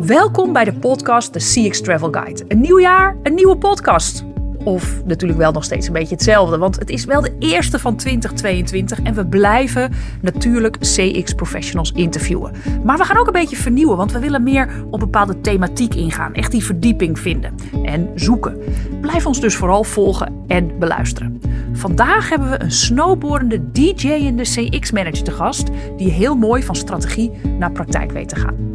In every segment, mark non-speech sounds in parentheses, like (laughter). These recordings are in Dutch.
Welkom bij de podcast The CX Travel Guide. Een nieuw jaar, een nieuwe podcast. Of natuurlijk wel nog steeds een beetje hetzelfde, want het is wel de eerste van 2022 en we blijven natuurlijk CX professionals interviewen. Maar we gaan ook een beetje vernieuwen, want we willen meer op bepaalde thematiek ingaan, echt die verdieping vinden en zoeken. Blijf ons dus vooral volgen en beluisteren. Vandaag hebben we een snowboardende DJ in de CX-manager te gast, die heel mooi van strategie naar praktijk weet te gaan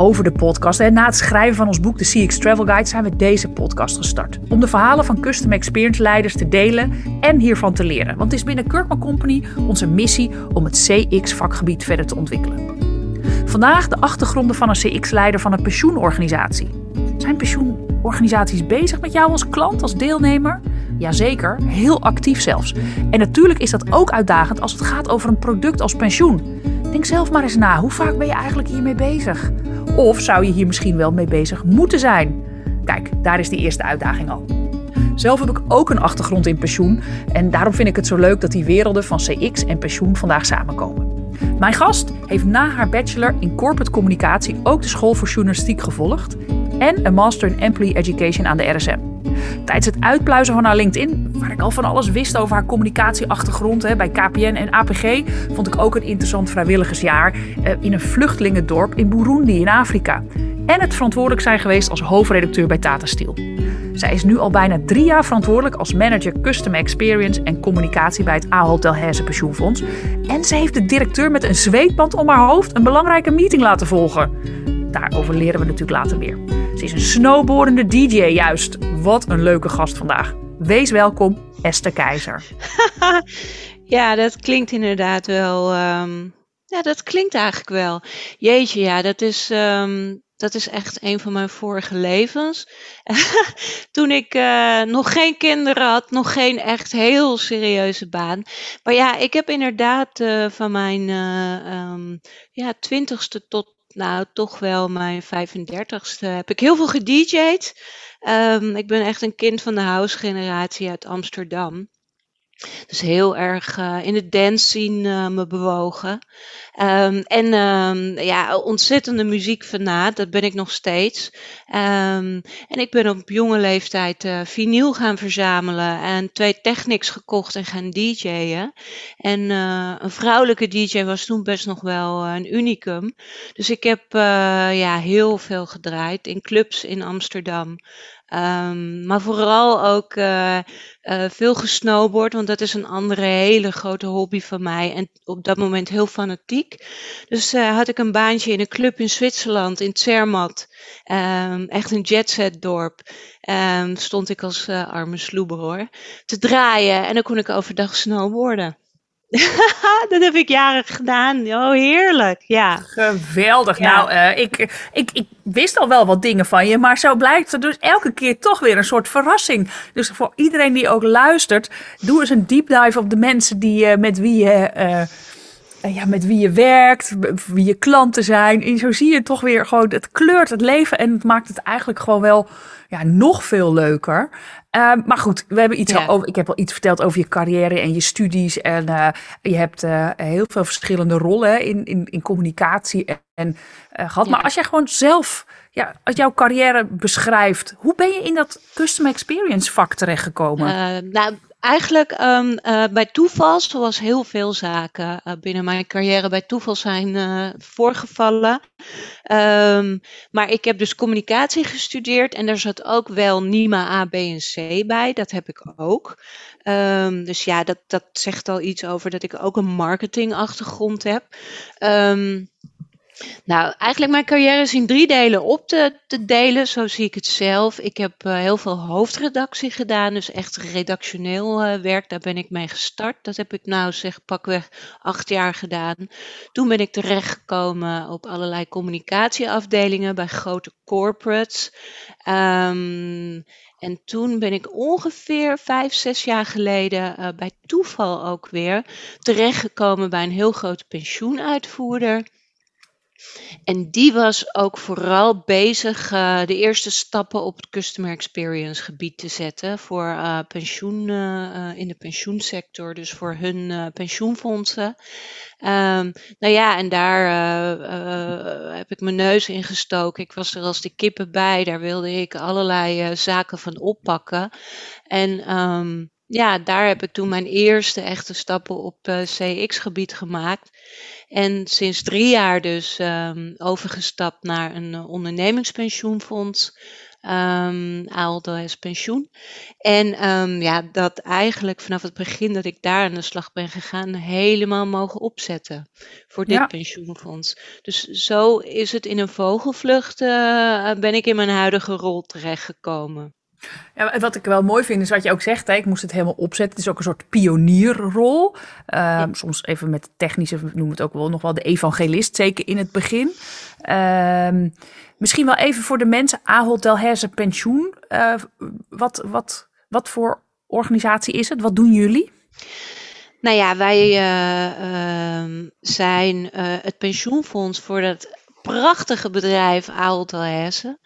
over de podcast. En na het schrijven van ons boek The CX Travel Guide zijn we deze podcast gestart. Om de verhalen van Custom Experience leiders te delen en hiervan te leren. Want het is binnen Kirkman Company onze missie om het CX-vakgebied verder te ontwikkelen. Vandaag de achtergronden van een CX-leider van een pensioenorganisatie. Zijn pensioenorganisaties bezig met jou als klant, als deelnemer? Jazeker, heel actief zelfs. En natuurlijk is dat ook uitdagend als het gaat over een product als pensioen. Denk zelf maar eens na, hoe vaak ben je eigenlijk hiermee bezig? Of zou je hier misschien wel mee bezig moeten zijn? Kijk, daar is die eerste uitdaging al. Zelf heb ik ook een achtergrond in pensioen en daarom vind ik het zo leuk dat die werelden van CX en pensioen vandaag samenkomen. Mijn gast heeft na haar bachelor in corporate communicatie ook de school voor journalistiek gevolgd en een master in employee education aan de RSM. Tijdens het uitpluizen van haar LinkedIn, waar ik al van alles wist over haar communicatieachtergrond hè, bij KPN en APG, vond ik ook een interessant vrijwilligersjaar eh, in een vluchtelingendorp in Burundi in Afrika. En het verantwoordelijk zijn geweest als hoofdredacteur bij Tata Steel. Zij is nu al bijna drie jaar verantwoordelijk als manager Custom Experience en communicatie bij het A-Hotel Herse Pensioenfonds. En ze heeft de directeur met een zweetband om haar hoofd een belangrijke meeting laten volgen. Daarover leren we natuurlijk later meer. Ze is een snowboardende DJ juist. Wat een leuke gast vandaag. Wees welkom, Esther Keizer. (laughs) ja, dat klinkt inderdaad wel. Ehm, ja, dat klinkt eigenlijk wel. Jeetje, ja, dat is. Ehm, dat is echt een van mijn vorige levens. (laughs) Toen ik uh, nog geen kinderen had, nog geen echt heel serieuze baan. Maar ja, ik heb inderdaad uh, van mijn uh, um, ja, twintigste tot nou, toch wel mijn 35ste heb ik heel veel gedj'd. Um, ik ben echt een kind van de house generatie uit Amsterdam. Dus heel erg uh, in de dance scene uh, me bewogen. Um, en um, ja, ontzettende muziekfanaat, dat ben ik nog steeds. Um, en ik ben op jonge leeftijd uh, vinyl gaan verzamelen en twee Technics gekocht en gaan DJ'en. En een vrouwelijke DJ was toen best nog wel een unicum. Dus ik heb ja, heel veel gedraaid in clubs in Amsterdam. Um, maar vooral ook uh, uh, veel gesnowboard, want dat is een andere hele grote hobby van mij. En op dat moment heel fanatiek. Dus uh, had ik een baantje in een club in Zwitserland, in Zermatt. Um, echt een jetset dorp. Um, stond ik als arme sloeber hoor. Te draaien en dan kon ik overdag snowboarden. (laughs) dat heb ik jaren gedaan. Oh, heerlijk. Ja. Geweldig. Nou, uh, ik, ik, ik wist al wel wat dingen van je, maar zo blijkt het dus elke keer toch weer een soort verrassing. Dus voor iedereen die ook luistert, doe eens een deep dive op de mensen die, uh, met wie je. Uh, ja, met wie je werkt, wie je klanten zijn. En zo zie je toch weer gewoon, het kleurt het leven en het maakt het eigenlijk gewoon wel ja, nog veel leuker. Uh, maar goed, we hebben iets over, ik heb al iets verteld over je carrière en je studies. En uh, je hebt uh, heel veel verschillende rollen in, in, in communicatie en, en gehad. Ja. Maar als jij gewoon zelf ja, als jouw carrière beschrijft, hoe ben je in dat custom experience vak terechtgekomen? nou, Eigenlijk um, uh, bij toeval, zoals heel veel zaken uh, binnen mijn carrière bij toeval zijn uh, voorgevallen. Um, maar ik heb dus communicatie gestudeerd en daar zat ook wel NIMA A, B en C bij. Dat heb ik ook. Um, dus ja, dat, dat zegt al iets over dat ik ook een marketingachtergrond heb. Nou, eigenlijk mijn carrière is in drie delen op te, te delen, zo zie ik het zelf. Ik heb uh, heel veel hoofdredactie gedaan, dus echt redactioneel uh, werk, daar ben ik mee gestart. Dat heb ik nou zeg pakweg acht jaar gedaan. Toen ben ik terechtgekomen op allerlei communicatieafdelingen bij grote corporates. Um, en toen ben ik ongeveer vijf, zes jaar geleden uh, bij toeval ook weer terechtgekomen bij een heel grote pensioenuitvoerder. En die was ook vooral bezig uh, de eerste stappen op het customer experience gebied te zetten voor uh, pensioen uh, in de pensioensector, dus voor hun pensioenfondsen. Um, nou ja, en daar heb ik mijn neus in gestoken. Ik was er als de kippen bij. Daar wilde ik allerlei zaken van oppakken. En um, ja, daar heb ik toen mijn eerste echte stappen op CX-gebied gemaakt. En sinds drie jaar dus um, overgestapt naar een uh, ondernemingspensioenfonds. Um, ALDS Pensioen. En um, ja, dat eigenlijk vanaf het begin dat ik daar aan de slag ben gegaan, helemaal mogen opzetten voor dit pensioenfonds. Dus zo is het in een vogelvlucht, uh, ben ik in mijn huidige rol terechtgekomen. Ja, wat ik wel mooi vind is wat je ook zegt. Hè, ik moest het helemaal opzetten. Het is ook een soort pionierrol. Uh, Soms even met technische, we noemen het ook wel nog wel de evangelist, zeker in het begin. Uh, misschien wel even voor de mensen, Ahold Delhaize Pensioen. Uh, wat, wat, wat voor organisatie is het? Wat doen jullie? Nou ja, wij uh, zijn het pensioenfonds voor dat prachtige bedrijf Ahold Delhaize.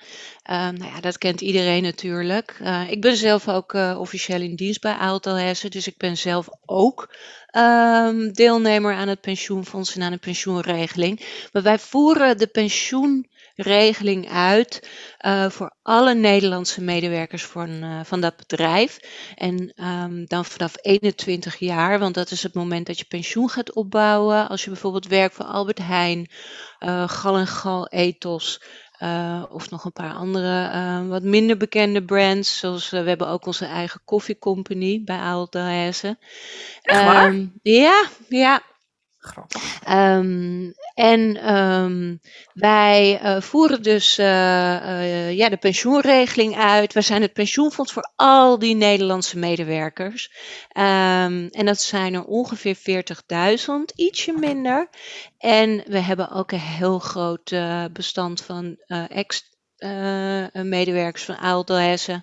Ehm, nou ja, dat kent iedereen natuurlijk. Uh, ik ben zelf ook uh, officieel in dienst bij Delhaize, dus ik ben zelf ook um, deelnemer aan het pensioenfonds en aan de pensioenregeling. Maar wij voeren de pensioenregeling uit uh, voor alle Nederlandse medewerkers van, van dat bedrijf. En um, dan vanaf 21 jaar, want dat is het moment dat je pensioen gaat opbouwen. Als je bijvoorbeeld werkt voor Albert Heijn, Gal en Gal Ethos. Uh, of nog een paar andere uh, wat minder bekende brands. Zoals uh, we hebben ook onze eigen koffiecompany bij Delhaize. Um, ja, ja. Um, en um, wij uh, voeren dus uh, uh, ja, de pensioenregeling uit. We zijn het pensioenfonds voor al die Nederlandse medewerkers. Um, en dat zijn er ongeveer 40.000, ietsje minder. En we hebben ook een heel groot bestand van ex medewerkers van Ahold Delhaize.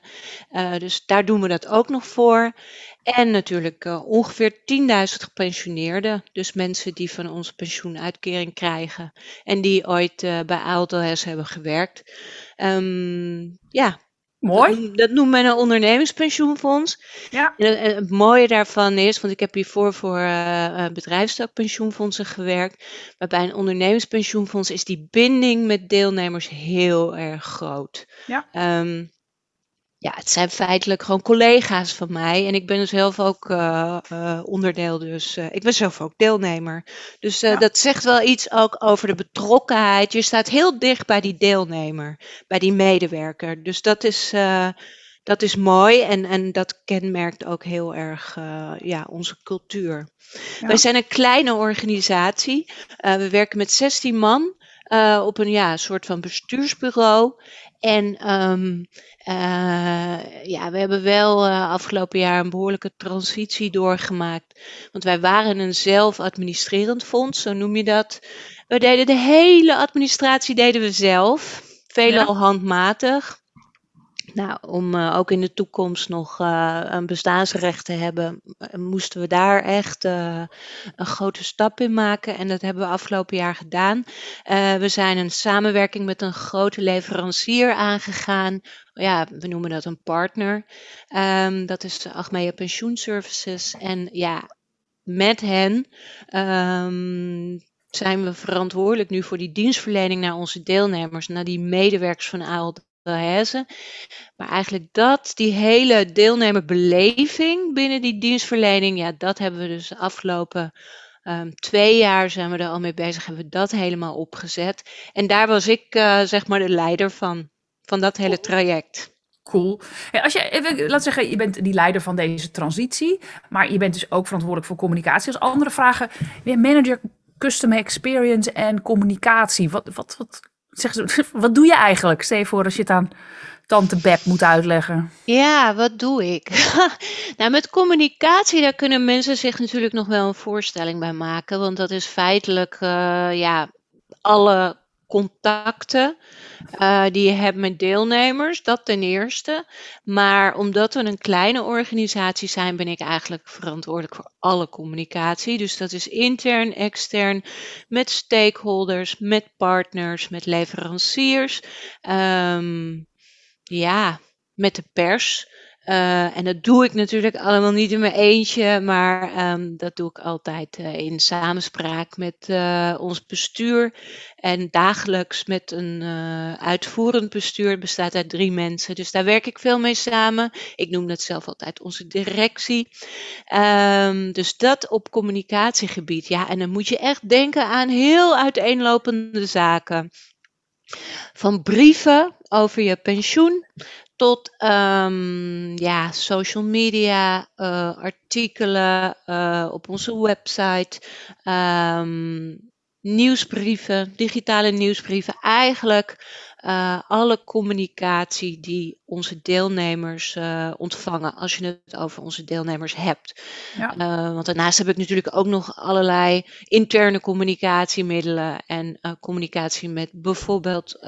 dus daar doen we dat ook nog voor. En natuurlijk uh, ongeveer 10.000 gepensioneerden. Dus mensen die van onze pensioenuitkering krijgen. En die ooit bij ALTOS hebben gewerkt. Um, ja. Mooi. Dat, noemt men een ondernemingspensioenfonds. Ja. En, en, het mooie daarvan is, want ik heb hiervoor voor uh, bedrijfstakpensioenfondsen gewerkt. Maar bij een ondernemingspensioenfonds is die binding met deelnemers heel erg groot. Ja. Um, ja, het zijn feitelijk gewoon collega's van mij. En ik ben zelf ook uh, uh, onderdeel, dus uh, ik ben zelf ook deelnemer. Dus ja. dat zegt wel iets ook over de betrokkenheid. Je staat heel dicht bij die deelnemer, bij die medewerker. Dus dat is, dat is mooi en, en dat kenmerkt ook heel erg ja, onze cultuur. Ja. Wij zijn een kleine organisatie. we werken met 16 man. Uh, op een ja, soort van bestuursbureau. En um, uh, ja, we hebben wel uh, afgelopen jaar een behoorlijke transitie doorgemaakt. Want wij waren een zelfadministrerend fonds, zo noem je dat. We deden de hele administratie deden we zelf, veelal ja. handmatig. Nou, om uh, ook in de toekomst nog uh, een bestaansrecht te hebben, moesten we daar echt een grote stap in maken. En dat hebben we afgelopen jaar gedaan. we zijn een samenwerking met een grote leverancier aangegaan. Ja, we noemen dat een partner. Um, dat is Achmea Pensioenservices. En ja, met hen um, zijn we verantwoordelijk nu voor die dienstverlening naar onze deelnemers, naar die medewerkers van ALD Delhaize. Maar eigenlijk dat, die hele deelnemerbeleving binnen die dienstverlening, ja, dat hebben we dus de afgelopen um, twee jaar zijn we er al mee bezig, hebben we dat helemaal opgezet. En daar was ik, uh, zeg maar, de leider van, van dat hele traject. Cool. Als je, even, laat zeggen, je bent die leider van deze transitie, maar je bent dus ook verantwoordelijk voor communicatie. Als andere vragen, manager customer experience en communicatie. Wat, wat, wat Zeg, (laughs) wat doe je eigenlijk? Stel je voor als je het aan tante Beb moet uitleggen. Ja, wat doe ik? (laughs) nou, met communicatie, daar kunnen mensen zich natuurlijk nog wel een voorstelling bij maken. Want dat is feitelijk, uh, ja, alle contacten uh, die je hebt met deelnemers, dat ten eerste. Maar omdat we een kleine organisatie zijn, ben ik eigenlijk verantwoordelijk voor alle communicatie. Dus dat is intern, extern, met stakeholders, met partners, met leveranciers. Um, ja, met de pers. Uh, en dat doe ik natuurlijk allemaal niet in mijn eentje, maar um, dat doe ik altijd uh, in samenspraak met uh, ons bestuur. En dagelijks met een uitvoerend bestuur. Het bestaat uit drie mensen, dus daar werk ik veel mee samen. Ik noem dat zelf altijd onze directie. Um, dus dat op communicatiegebied. Ja, en dan moet je echt denken aan heel uiteenlopende zaken. Van brieven over je pensioen tot um, ja, social media, uh, artikelen uh, op onze website, um, nieuwsbrieven, digitale nieuwsbrieven. Eigenlijk uh, alle communicatie die onze deelnemers uh, ontvangen, als je het over onze deelnemers hebt. Ja. Uh, want daarnaast heb ik natuurlijk ook nog allerlei interne communicatiemiddelen en communicatie met bijvoorbeeld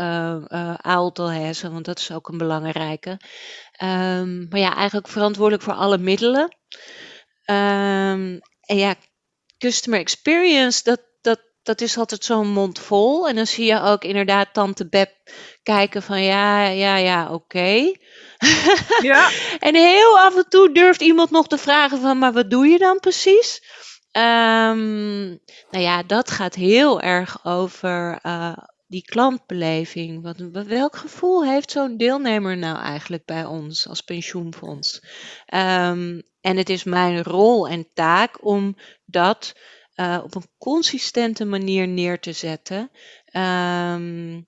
Aaltelhessen, want dat is ook een belangrijke. Um, maar ja, eigenlijk verantwoordelijk voor alle middelen. Um, en ja, customer experience, dat, dat is altijd zo'n mond vol. En dan zie je ook inderdaad tante Beb kijken van ja, ja, ja, oké. (laughs) Ja. en heel af en toe durft iemand nog te vragen van maar wat doe je dan precies? Um, nou ja, dat gaat heel erg over uh, die klantbeleving. Wat, welk gevoel heeft zo'n deelnemer nou eigenlijk bij ons als pensioenfonds? Um, en het is mijn rol en taak om dat uh, op een consistente manier neer te zetten. Um,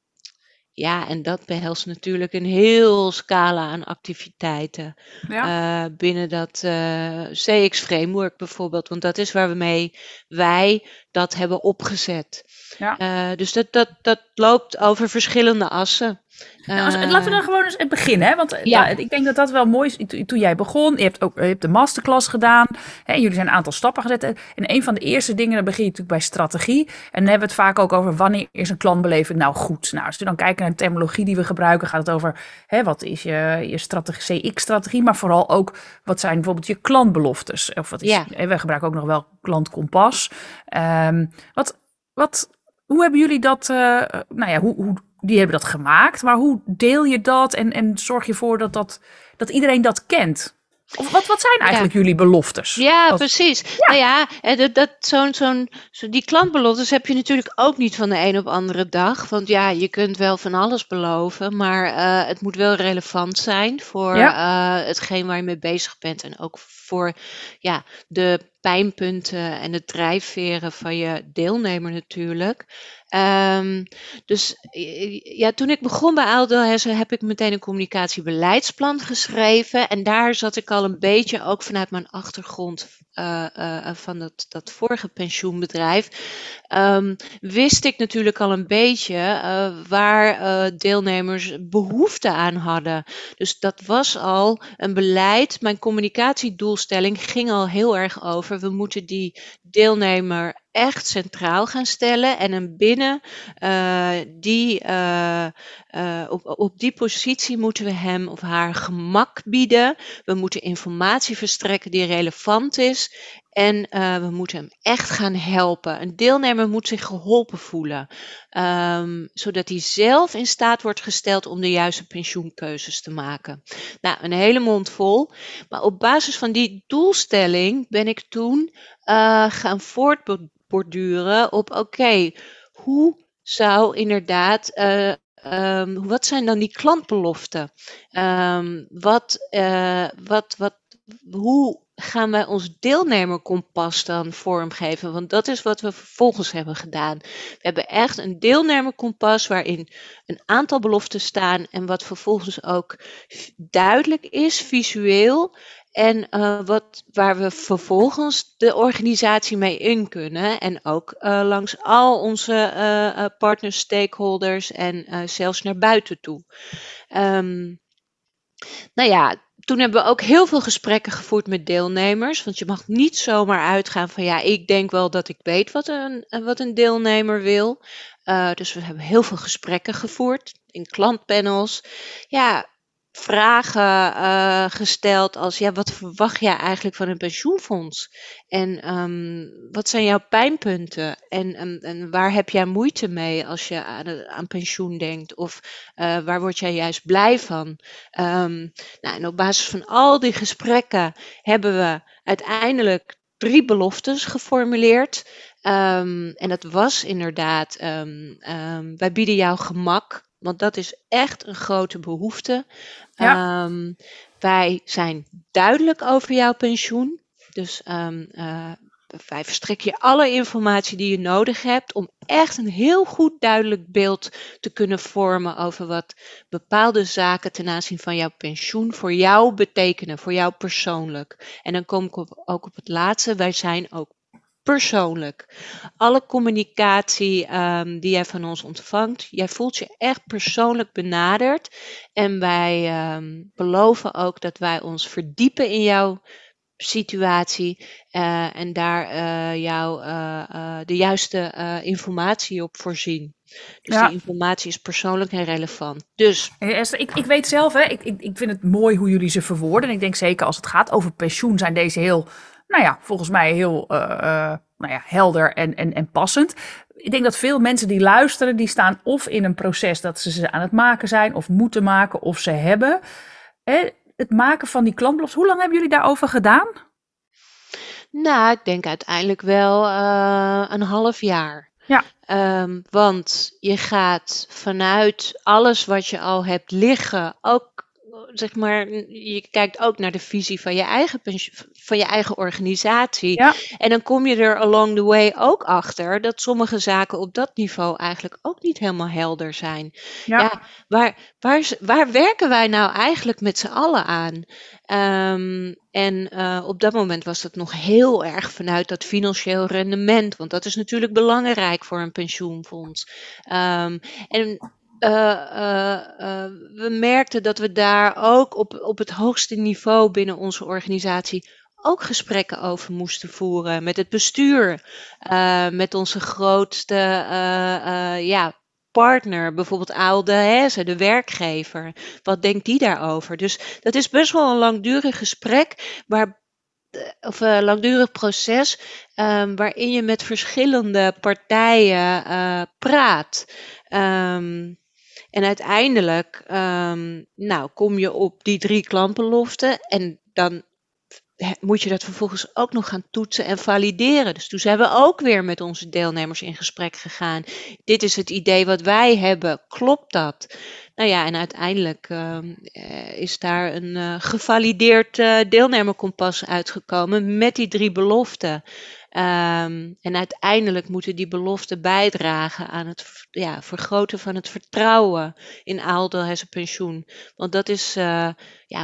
ja, en dat behelst natuurlijk een heel scala aan activiteiten. Ja. Uh, binnen dat uh, eh, CX Framework bijvoorbeeld, want dat is waarmee wij dat hebben opgezet. Ja. Dus dat, dat, dat loopt over verschillende assen. Nou, als, laten we dan gewoon eens beginnen. Hè? Want eh, ja. ik denk dat dat wel mooi is. Toen jij begon, je hebt ook je hebt de masterclass gedaan. Hè? En jullie zijn een aantal stappen gezet. En een van de eerste dingen, dan begin je natuurlijk bij strategie. En dan hebben we het vaak ook over wanneer is een klantbeleving nou goed. Nou, als we dan kijken naar de terminologie die we gebruiken, gaat het over hè, wat is je, je strategie, CX-strategie. Maar vooral ook wat zijn bijvoorbeeld je klantbeloftes. Of wat is, ja. we gebruiken ook nog wel klantkompas. Um, wat, wat, hoe hebben jullie dat, uh, nou ja, hoe, hoe die hebben dat gemaakt. Maar hoe deel je dat en, en zorg je ervoor dat, dat, dat iedereen dat kent? Of wat, wat zijn eigenlijk jullie beloftes? Ja, precies. Ja. Nou ja, dat, dat, zo'n, zo'n, zo, die klantbeloftes heb je natuurlijk ook niet van de een op andere dag. Want ja, je kunt wel van alles beloven, maar uh, het moet wel relevant zijn voor ja. uh, hetgeen waar je mee bezig bent. En ook voor ja, de pijnpunten en de drijfveren van je deelnemer natuurlijk. Um, dus ja, toen ik begon bij Aaldelhessen heb ik meteen een communicatiebeleidsplan geschreven. En daar zat ik al een beetje, ook vanuit mijn achtergrond uh, uh, van dat, dat vorige pensioenbedrijf, um, wist ik natuurlijk al een beetje uh, waar deelnemers behoefte aan hadden. Dus dat was al een beleid. Mijn communicatiedoelstelling ging al heel erg over. We moeten die deelnemer echt centraal gaan stellen en hem binnen die, op, op die positie moeten we hem of haar gemak bieden. We moeten informatie verstrekken die relevant is en we moeten hem echt gaan helpen. Een deelnemer moet zich geholpen voelen, um, zodat hij zelf in staat wordt gesteld om de juiste pensioenkeuzes te maken. Nou, een hele mond vol. Maar op basis van die doelstelling ben ik toen gaan voortbouwen borduren op oké, hoe zou inderdaad, uh, um, wat zijn dan die klantbeloften? Um, wat, wat, wat, hoe gaan wij ons deelnemerkompas dan vormgeven? Want dat is wat we vervolgens hebben gedaan. We hebben echt een deelnemerkompas waarin een aantal beloften staan en wat vervolgens ook duidelijk is, visueel. En uh, wat, waar we vervolgens de organisatie mee in kunnen. En ook uh, langs al onze uh, partners, stakeholders en zelfs naar buiten toe. Um, nou ja, toen hebben we ook heel veel gesprekken gevoerd met deelnemers. Want je mag niet zomaar uitgaan van ja, ik denk wel dat ik weet wat een, wat een deelnemer wil. Uh, dus we hebben heel veel gesprekken gevoerd in klantpanels. Ja, vragen uh, gesteld als ja, wat verwacht jij eigenlijk van een pensioenfonds? En um, wat zijn jouw pijnpunten? En, en, waar heb jij moeite mee als je aan, aan pensioen denkt? Of uh, waar word jij juist blij van? Um, nou, en op basis van al die gesprekken hebben we uiteindelijk drie beloftes geformuleerd. Um, en dat was inderdaad, wij bieden jou gemak want dat is echt een grote behoefte. Ja. Um, wij zijn duidelijk over jouw pensioen. Dus um, uh, wij verstrekken je alle informatie die je nodig hebt om echt een heel goed duidelijk beeld te kunnen vormen over wat bepaalde zaken ten aanzien van jouw pensioen voor jou betekenen, voor jou persoonlijk. En dan kom ik ook op het laatste. Wij zijn ook persoonlijk. Alle communicatie um, die jij van ons ontvangt, jij voelt je echt persoonlijk benaderd. En wij um, beloven ook dat wij ons verdiepen in jouw situatie uh, en daar uh, jou uh, de juiste informatie op voorzien. Dus die informatie is persoonlijk en relevant. Dus. Esther, ik, ik weet zelf, hè, ik, ik, ik vind het mooi hoe jullie ze verwoorden. En ik denk zeker als het gaat over pensioen, zijn deze heel nou ja, volgens mij heel uh, nou ja, helder en, en, en passend. Ik denk dat veel mensen die luisteren, die staan of in een proces dat ze ze aan het maken zijn, of moeten maken, of ze hebben. het maken van die klantbelofte, hoe lang hebben jullie daarover gedaan? Nou, ik denk uiteindelijk wel uh, een half jaar. Ja. Um, want je gaat vanuit alles wat je al hebt liggen, ook zeg maar, je kijkt ook naar de visie van je eigen, van je eigen organisatie. En dan kom je er along the way ook achter dat sommige zaken op dat niveau eigenlijk ook niet helemaal helder zijn. Ja, waar, waar, waar werken wij nou eigenlijk met z'n allen aan? Um, en uh, op dat moment was het nog heel erg vanuit dat financieel rendement, want dat is natuurlijk belangrijk voor een pensioenfonds. Um, en we merkten dat we daar ook op, op het hoogste niveau binnen onze organisatie ook gesprekken over moesten voeren met het bestuur, met onze grootste ja, partner, bijvoorbeeld Hesse, de werkgever. Wat denkt die daarover? Dus dat is best wel een langdurig gesprek waar of een langdurig proces um, waarin je met verschillende partijen praat. Um, en uiteindelijk um, nou, kom je op die drie klantbeloften en dan moet je dat vervolgens ook nog gaan toetsen en valideren. Dus toen zijn we ook weer met onze deelnemers in gesprek gegaan. Dit is het idee wat wij hebben, klopt dat? Nou ja, en uiteindelijk uh, is daar een uh, gevalideerd uh, deelnemerkompas uitgekomen met die drie beloften. Um, en uiteindelijk moeten die beloften bijdragen aan het ja, vergroten van het vertrouwen in Aaldelhesse pensioen. Want dat is ja,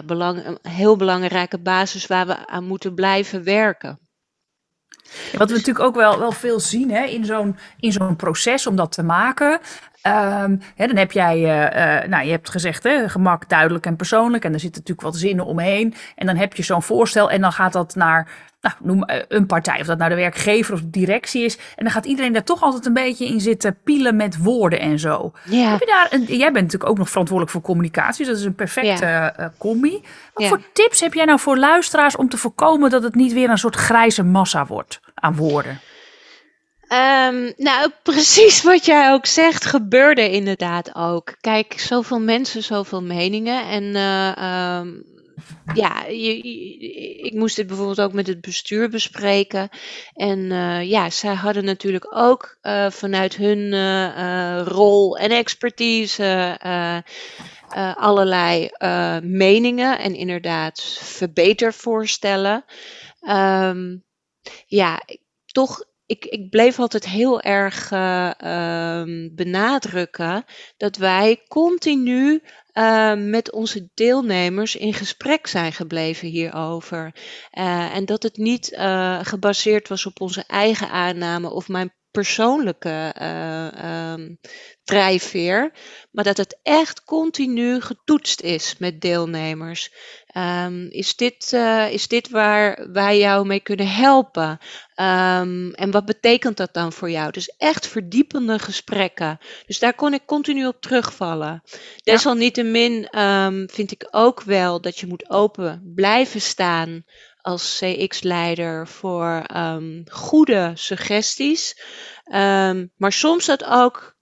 een heel belangrijke basis waar we aan moeten blijven werken. Wat we natuurlijk ook wel, wel veel zien hè, in zo'n zo'n proces om dat te maken. Um, hè, dan heb jij, uh, uh, nou, je hebt gezegd, hè, gemak, duidelijk en persoonlijk. En er zitten natuurlijk wat zinnen omheen. En dan heb je zo'n voorstel en dan gaat dat naar nou, noem eh, een partij, of dat nou de werkgever of de directie is. En dan gaat iedereen daar toch altijd een beetje in zitten pielen met woorden en zo. Ja. Heb je daar een, jij bent natuurlijk ook nog verantwoordelijk voor communicatie, dus dat is een perfecte ja. uh, combi. Wat voor tips heb jij nou voor luisteraars om te voorkomen dat het niet weer een soort grijze massa wordt aan woorden? Um, nou, (laughs) precies wat jij ook zegt, gebeurde inderdaad ook. Kijk, zoveel mensen, zoveel meningen. En uh, um, ja, ik moest dit bijvoorbeeld ook met het bestuur bespreken. En uh, ja, zij hadden natuurlijk ook uh, vanuit hun uh, rol en expertise allerlei meningen en inderdaad verbetervoorstellen. Um, ja, toch ik, ik bleef altijd heel erg uh, um, benadrukken dat wij continu uh, met onze deelnemers in gesprek zijn gebleven hierover. Uh, en dat het niet gebaseerd was op onze eigen aanname of mijn persoonlijke uh, um, drijfveer, maar dat het echt continu getoetst is met deelnemers. Um, is, dit, uh, is dit waar wij jou mee kunnen helpen? Um, en wat betekent dat dan voor jou? Dus echt verdiepende gesprekken. Dus daar kon ik continu op terugvallen. Desalniettemin vind ik ook wel dat je moet open blijven staan als CX-leider voor um, goede suggesties. Um, maar soms dat ook.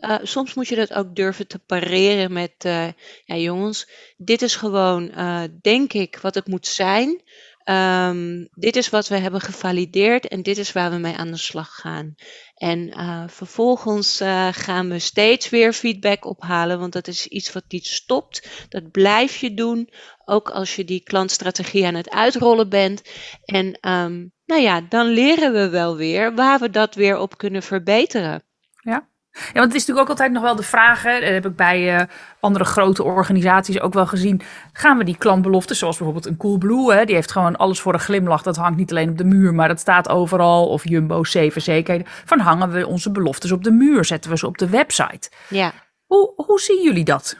Uh, soms moet je dat ook durven te pareren met, uh, ja jongens, dit is gewoon, uh, denk ik, wat het moet zijn. Um, dit is wat we hebben gevalideerd en dit is waar we mee aan de slag gaan. En uh, vervolgens uh, gaan we steeds weer feedback ophalen, want dat is iets wat niet stopt. Dat blijf je doen, ook als je die klantstrategie aan het uitrollen bent. En um, nou ja, dan leren we wel weer waar we dat weer op kunnen verbeteren. Ja. Ja, want het is natuurlijk ook altijd nog wel de vraag, hè, dat heb ik bij uh, andere grote organisaties ook wel gezien. Gaan we die klantbeloften, zoals bijvoorbeeld een Coolblue, hè, die heeft gewoon alles voor een glimlach. Dat hangt niet alleen op de muur, maar dat staat overal. Of Jumbo, zeven zekerheden. Van hangen we onze beloftes op de muur, zetten we ze op de website. Ja. Hoe, hoe zien jullie dat?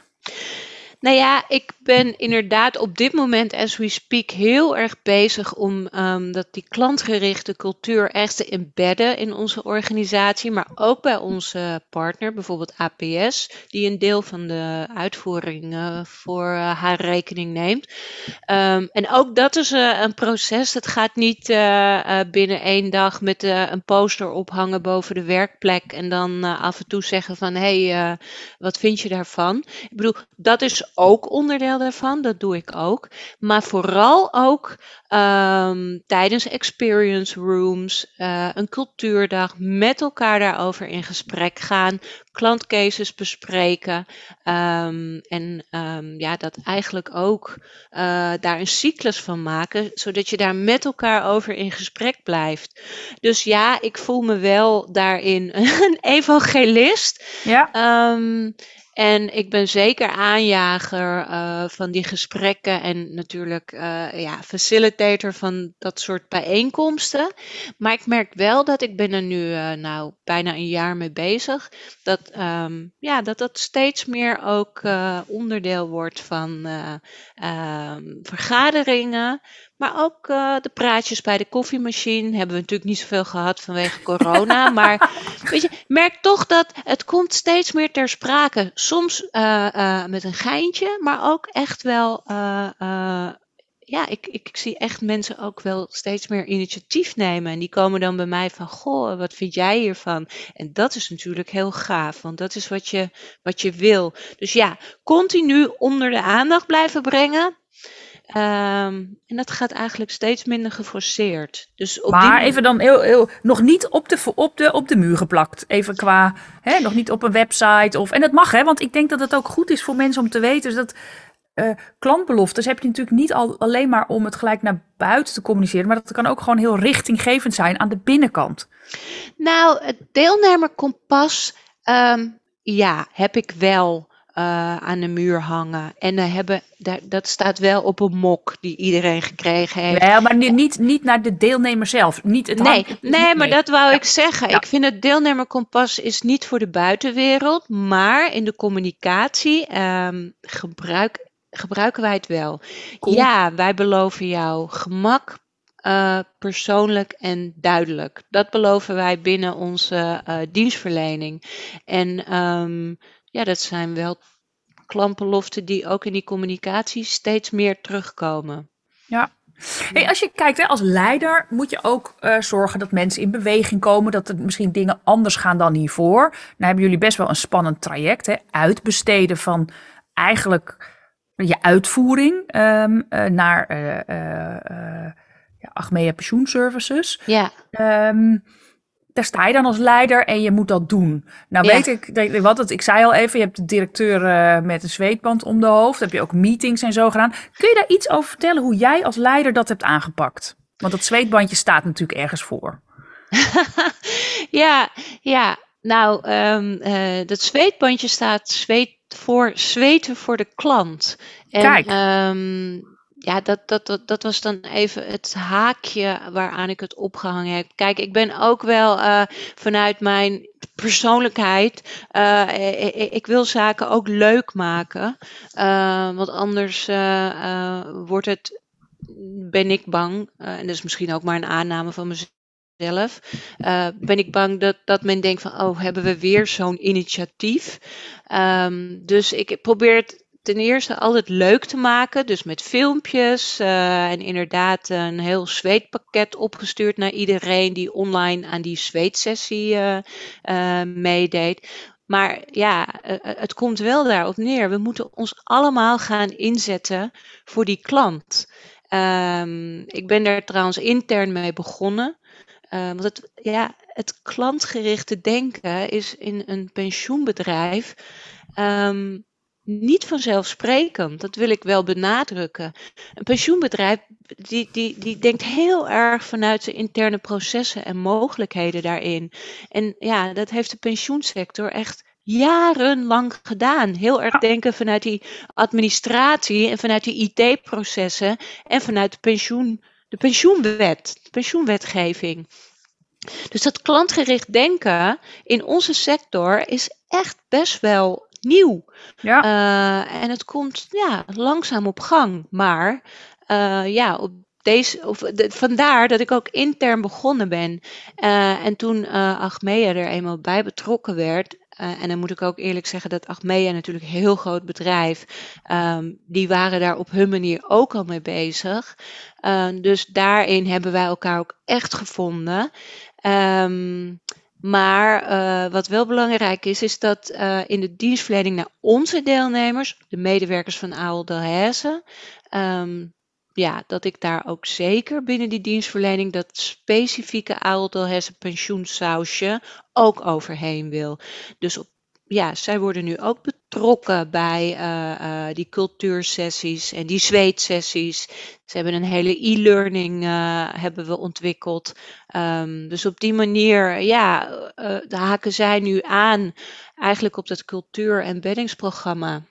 Nou ja, ik ben inderdaad op dit moment, as we speak, heel erg bezig om um, dat die klantgerichte cultuur echt te embedden in onze organisatie, maar ook bij onze partner, bijvoorbeeld APS, die een deel van de uitvoering voor uh, haar rekening neemt. Um, en ook dat is uh, een proces. Dat gaat niet binnen één dag met een poster ophangen boven de werkplek en dan af en toe zeggen van hé, hey, wat vind je daarvan? Ik bedoel, dat is ook onderdeel daarvan, dat doe ik ook. Maar vooral ook um, tijdens experience rooms, uh, een cultuurdag, met elkaar daarover in gesprek gaan, klantcases bespreken. Um, en um, ja, dat eigenlijk ook uh, daar een cyclus van maken, zodat je daar met elkaar over in gesprek blijft. Dus ja, ik voel me wel daarin (laughs) een evangelist. Ja. En ik ben zeker aanjager uh, van die gesprekken en natuurlijk uh, ja, facilitator van dat soort bijeenkomsten. Maar ik merk wel dat ik ben er nu uh, nou bijna een jaar mee bezig. Dat um, ja, dat, dat steeds meer ook onderdeel wordt van um, vergaderingen. Maar ook uh, de praatjes bij de koffiemachine hebben we natuurlijk niet zoveel gehad vanwege corona. (laughs) maar weet je, merk toch dat het komt steeds meer ter sprake. Soms uh, uh, met een geintje, maar ook echt wel. ja, ik, ik, ik, zie echt mensen ook wel steeds meer initiatief nemen. En die komen dan bij mij van: Goh, wat vind jij hiervan? En dat is natuurlijk heel gaaf, want dat is wat je, wat je wil. Dus ja, continu onder de aandacht blijven brengen. Um, en dat gaat eigenlijk steeds minder geforceerd. Dus op maar die... even dan heel, heel, nog niet op de, op, de, op de muur geplakt. Even qua, hè, nog niet op een website. Of, en dat mag, hè, want ik denk dat het ook goed is voor mensen om te weten. Dus dat uh, klantbeloftes heb je natuurlijk niet al, alleen maar om het gelijk naar buiten te communiceren. Maar dat kan ook gewoon heel richtinggevend zijn aan de binnenkant. Nou, het deelnemerkompas, um, ja, heb ik wel uh, aan de muur hangen. En uh, hebben, daar, dat staat wel op een mok die iedereen gekregen heeft. Ja, maar niet, niet naar de deelnemer zelf. Niet het nee, nee, maar dat wou ja. ik zeggen. Ja. Ik vind het deelnemerkompas is niet voor de buitenwereld, maar in de communicatie um, gebruik, gebruiken wij het wel. Cool. Ja, wij beloven jou gemak, uh, persoonlijk en duidelijk. Dat beloven wij binnen onze uh, dienstverlening. En um, ja, dat zijn wel klantbeloften die ook in die communicatie steeds meer terugkomen. Ja. Hey, als je kijkt hè, als leider, moet je ook uh, zorgen dat mensen in beweging komen, dat er misschien dingen anders gaan dan hiervoor. Nou hebben jullie best wel een spannend traject, hè? uitbesteden van eigenlijk je uitvoering um, uh, naar uh, ja, Achmea Pensioenservices. Ja. Um, daar sta je dan als leider en je moet dat doen. Nou ja. weet ik, wat het, ik zei al even, je hebt de directeur uh, met een zweetband om de hoofd. Heb je ook meetings en zo gedaan. Kun je daar iets over vertellen hoe jij als leider dat hebt aangepakt? Want dat zweetbandje staat natuurlijk ergens voor. (laughs) ja, ja. Nou, um, uh, dat zweetbandje staat zweet voor zweten voor de klant. En, Kijk. Um, ja, dat, dat, dat, dat was dan even het haakje waaraan ik het opgehangen heb. Kijk, ik ben ook wel uh, vanuit mijn persoonlijkheid. Uh, ik, wil zaken ook leuk maken. Uh, want anders wordt het, ben ik bang, en dat is misschien ook maar een aanname van mezelf. ben ik bang dat, dat men denkt van, oh, hebben we weer zo'n initiatief? Um, dus ik probeer het ten eerste altijd leuk te maken. Dus met filmpjes uh, en inderdaad een heel zweetpakket opgestuurd naar iedereen die online aan die zweetsessie uh, uh, meedeed. Maar ja, het komt wel daarop neer. We moeten ons allemaal gaan inzetten voor die klant. Um, ik ben daar trouwens intern mee begonnen. want het, ja, het klantgerichte denken is in een pensioenbedrijf. Um, niet vanzelfsprekend. Dat wil ik wel benadrukken. Een pensioenbedrijf die, die, die denkt heel erg vanuit zijn interne processen en mogelijkheden daarin. En ja, dat heeft de pensioensector echt jarenlang gedaan. Heel erg denken vanuit die administratie en vanuit die IT-processen en vanuit de, pensioen, de pensioenwet, de pensioenwetgeving. Dus dat klantgericht denken in onze sector is echt best wel nieuw. Ja. Uh, en het komt ja, langzaam op gang. Maar uh, ja, op deze, of de, vandaar dat ik ook intern begonnen ben. Uh, en toen Achmea er eenmaal bij betrokken werd. en dan moet ik ook eerlijk zeggen dat Achmea natuurlijk een heel groot bedrijf. Um, die waren daar op hun manier ook al mee bezig. dus daarin hebben wij elkaar ook echt gevonden. Um, maar uh, wat wel belangrijk is, is dat uh, in de dienstverlening naar onze deelnemers, de medewerkers van AOL Delhaize, um, ja, dat ik daar ook zeker binnen die dienstverlening dat specifieke AOL Delhaize pensioensausje ook overheen wil. Dus op ja, zij worden nu ook betrokken bij uh, uh, die cultuursessies en die zweetsessies. Ze hebben een hele e-learning uh, hebben we ontwikkeld. Um, dus op die manier, ja, haken zij nu aan eigenlijk op dat cultuur- en beddingsprogramma.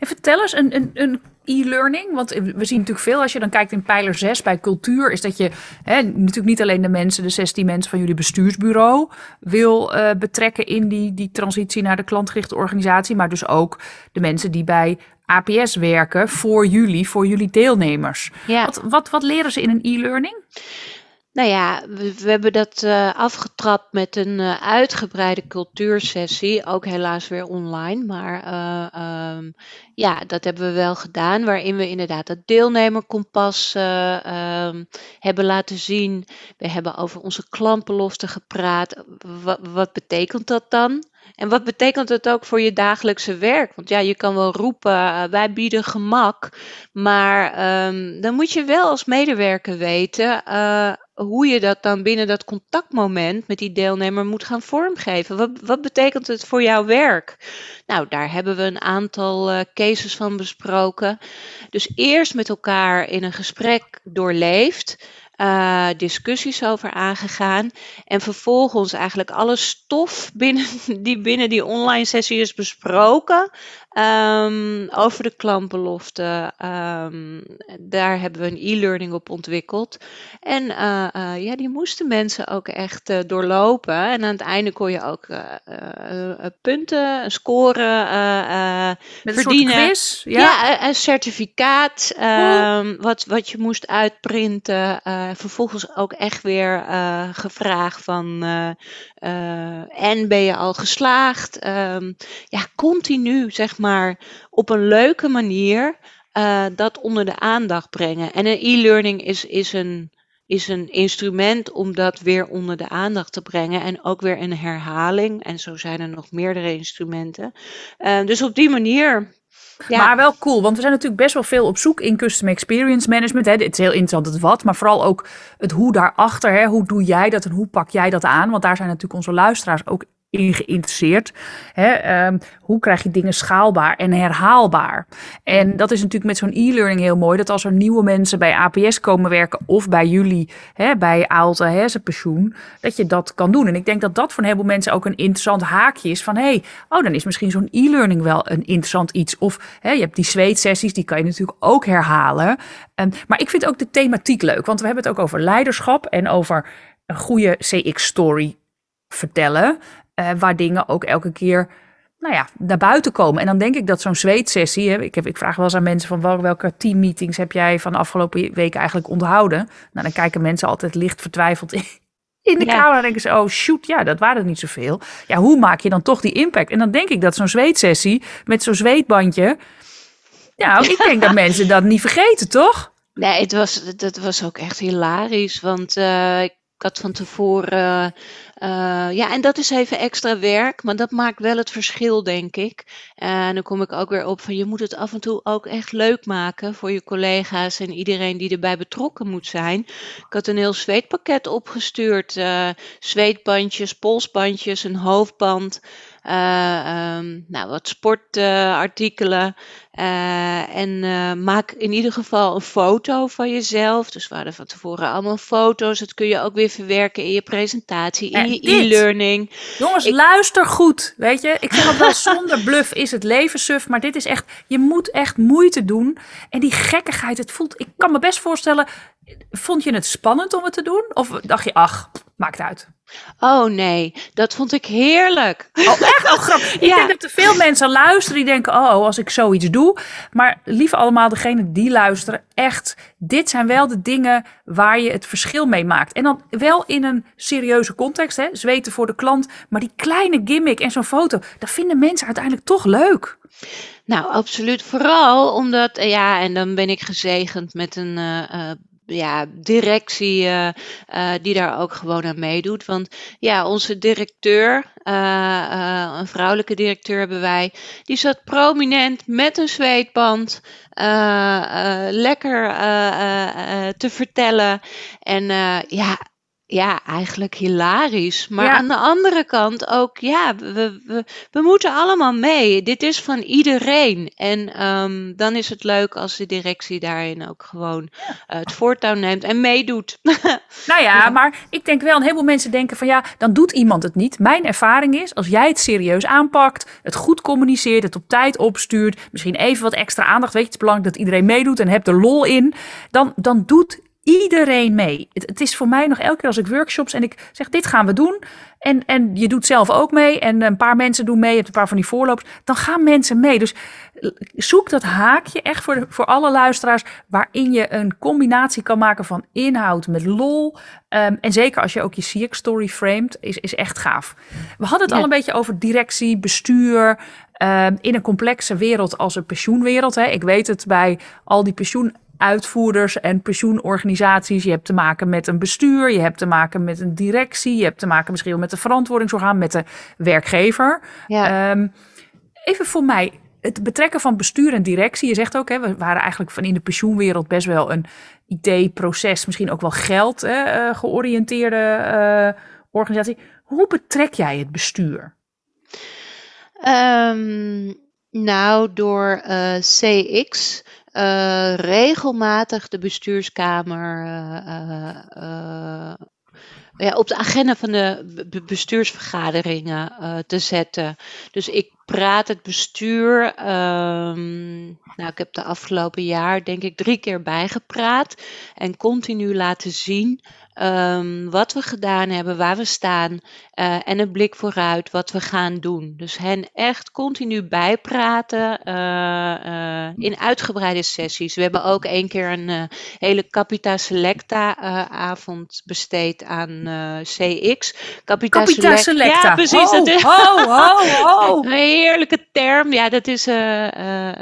En vertel eens, een, een, een e-learning? Want we zien natuurlijk veel als je dan kijkt in pijler 6 bij cultuur, is dat je hè, natuurlijk niet alleen de mensen, de 16 mensen van jullie bestuursbureau wil uh, betrekken in die, die transitie naar de klantgerichte organisatie, maar dus ook de mensen die bij APS werken voor jullie, voor jullie deelnemers. Ja. Wat, wat, wat leren ze in een e-learning? Nou ja, we, hebben dat uh, afgetrapt met een uh, uitgebreide cultuursessie. Ook helaas weer online. Maar uh, um, ja, dat hebben we wel gedaan. Waarin we inderdaad dat deelnemerkompas um, hebben laten zien. We hebben over onze klantbelofte gepraat. Wat betekent dat dan? En wat betekent het ook voor je dagelijkse werk? Want ja, je kan wel roepen, wij bieden gemak. Maar um, dan moet je wel als medewerker weten hoe je dat dan binnen dat contactmoment met die deelnemer moet gaan vormgeven. Wat, wat betekent het voor jouw werk? Nou, daar hebben we een aantal uh, cases van besproken. Dus eerst met elkaar in een gesprek doorleefd uh, discussies over aangegaan. En vervolgens eigenlijk alle stof binnen, (laughs) die binnen die online sessie is besproken. Um, over de klantbelofte. Um, daar hebben we een e-learning op ontwikkeld. En uh, uh, ja, die moesten mensen ook echt uh, doorlopen. En aan het einde kon je ook punten, scoren Met verdienen. Een quiz, ja. ja, een certificaat. Um, wat, wat je moest uitprinten. vervolgens ook echt weer gevraagd van en ben je al geslaagd? ja, continu zeg maar maar op een leuke manier uh, dat onder de aandacht brengen. En een e-learning is, is, een, is een instrument om dat weer onder de aandacht te brengen. En ook weer een herhaling. En zo zijn er nog meerdere instrumenten. Uh, dus op die manier. Ja. Maar wel cool, want we zijn natuurlijk best wel veel op zoek in custom experience management. Hè. Het is heel interessant het wat, maar vooral ook het hoe daarachter. Hè. Hoe doe jij dat en hoe pak jij dat aan? Want daar zijn natuurlijk onze luisteraars ook in geïnteresseerd. Hè, ehm, hoe krijg je dingen schaalbaar en herhaalbaar? En dat is natuurlijk met zo'n e-learning heel mooi. Dat als er nieuwe mensen bij APS komen werken of bij jullie, hè, bij Aalte hersenpensioen, dat je dat kan doen. En ik denk dat dat voor een heleboel mensen ook een interessant haakje is van hey, oh dan is misschien zo'n e-learning wel een interessant iets. Of hè, je hebt die zweetsessies, die kan je natuurlijk ook herhalen. Um, maar ik vind ook de thematiek leuk, want we hebben het ook over leiderschap en over een goede CX-story vertellen. Uh, waar dingen ook elke keer nou ja, naar buiten komen. En dan denk ik dat zo'n zweetsessie, hè, ik, heb, ik vraag wel eens aan mensen van welke teammeetings heb jij van de afgelopen weken eigenlijk onthouden? Nou, dan kijken mensen altijd licht vertwijfeld in, (laughs) in de ja. kamer. En denken ze, oh shoot, ja, dat waren er niet zoveel. Ja, hoe maak je dan toch die impact? En dan denk ik dat zo'n zweetsessie met zo'n zweetbandje, nou, ik denk dat (laughs) mensen dat niet vergeten, toch? Nee, het was, dat was ook echt hilarisch. Want uh, ik had van tevoren uh, ja, en dat is even extra werk, maar dat maakt wel het verschil, denk ik. En dan kom ik ook weer op van je moet het af en toe ook echt leuk maken voor je collega's en iedereen die erbij betrokken moet zijn. Ik had een heel zweetpakket opgestuurd: uh, zweetbandjes, polsbandjes, een hoofdband. Uh, um, nou, wat sportartikelen. Uh, en uh, maak in ieder geval een foto van jezelf. Dus we hadden van tevoren allemaal foto's. Dat kun je ook weer verwerken in je presentatie, in je e-learning. Jongens, luister goed. Weet je, ik zeg wel (laughs) zonder bluff is het leven suf. Maar dit is echt, je moet echt moeite doen. En die gekkigheid, het voelt, ik kan me best voorstellen. Vond je het spannend om het te doen? Of dacht je, ach, maakt uit? Oh nee, dat vond ik heerlijk. Oh, echt? Oh, grappig. (laughs) Ik denk dat er veel mensen luisteren die denken: oh, als ik zoiets doe. Maar lieve allemaal, degene die luisteren, echt, dit zijn wel de dingen waar je het verschil mee maakt. En dan wel in een serieuze context, hè? zweten voor de klant. Maar die kleine gimmick en zo'n foto, dat vinden mensen uiteindelijk toch leuk. Nou, absoluut. Vooral omdat, ja, en dan ben ik gezegend met een uh, ja, directie uh, uh, die daar ook gewoon aan meedoet. Want ja, onze directeur, uh, een vrouwelijke directeur hebben wij, die zat prominent met een zweetband lekker te vertellen. En ja, ja, eigenlijk hilarisch. Maar aan de andere kant ook, ja, we, we, we moeten allemaal mee. Dit is van iedereen. En um, dan is het leuk als de directie daarin ook gewoon uh, het voortouw neemt en meedoet. (laughs) nou ja, maar ik denk wel, een heleboel mensen denken van ja, dan doet iemand het niet. Mijn ervaring is, als jij het serieus aanpakt, het goed communiceert, het op tijd opstuurt, misschien even wat extra aandacht, weet je, het is belangrijk dat iedereen meedoet en hebt er lol in, dan, dan doet iedereen mee. Het, het, is voor mij nog elke keer als ik workshops en ik zeg dit gaan we doen. En, en je doet zelf ook mee en een paar mensen doen mee. Je hebt een paar van die voorlopers. Dan gaan mensen mee. Dus zoek dat haakje echt voor, voor alle luisteraars. Waarin je een combinatie kan maken van inhoud met lol. Um, en zeker als je ook je CX story framed, is, is echt gaaf. We hadden het al een beetje over directie, bestuur. Um, in een complexe wereld als een pensioenwereld. Hè. Ik weet het bij al die pensioen uitvoerders en pensioenorganisaties. Je hebt te maken met een bestuur, je hebt te maken met een directie, je hebt te maken misschien wel met de verantwoordingsorgaan, met de werkgever. Ja. Um, even voor mij, het betrekken van bestuur en directie. Je zegt ook, hè, we waren eigenlijk van in de pensioenwereld best wel een idee-proces, misschien ook wel geld hè, uh, georiënteerde uh, organisatie. Hoe betrek jij het bestuur? Um, nou, door uh, CX uh, regelmatig de bestuurskamer uh, uh, ja, op de agenda van de bestuursvergaderingen te zetten. Dus ik praat het bestuur. Um, nou, ik heb de afgelopen jaar denk ik drie keer bijgepraat en continu laten zien um, wat we gedaan hebben, waar we staan uh, en een blik vooruit wat we gaan doen. Dus hen echt continu bijpraten uh, uh, in uitgebreide sessies. We hebben ook één keer een hele Capita Selecta avond besteed aan CX. Capita, Capita Selecta. Ja, precies. Ho, ho, ho, ho. heerlijke term. Ja, dat, is,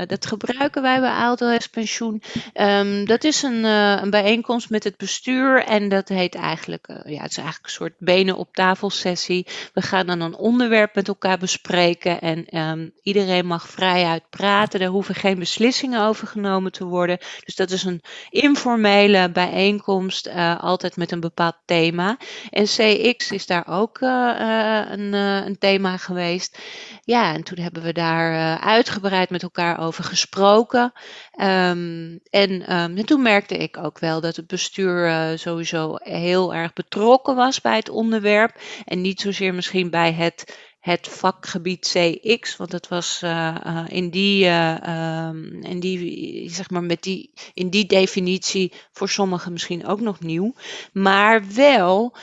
dat gebruiken wij bij ALTS Pensioen. Um, dat is een, een bijeenkomst met het bestuur. En dat eigenlijk, ja, het is eigenlijk een soort benen op tafel sessie. We gaan dan een onderwerp met elkaar bespreken. En um, iedereen mag vrijuit praten. Er hoeven geen beslissingen over genomen te worden. Dus dat is een informele bijeenkomst, uh, altijd met een bepaald thema. En CX is daar ook uh, een, een, thema geweest. Ja, en toen hebben we daar uitgebreid met elkaar over gesproken. Um, en, um, en, toen merkte ik ook wel dat het bestuur sowieso heel erg betrokken was bij het onderwerp. En niet zozeer misschien bij het het vakgebied CX, want het was uh, in, die, uh, um, in die, zeg maar met die, in die definitie voor sommigen misschien ook nog nieuw. Maar wel,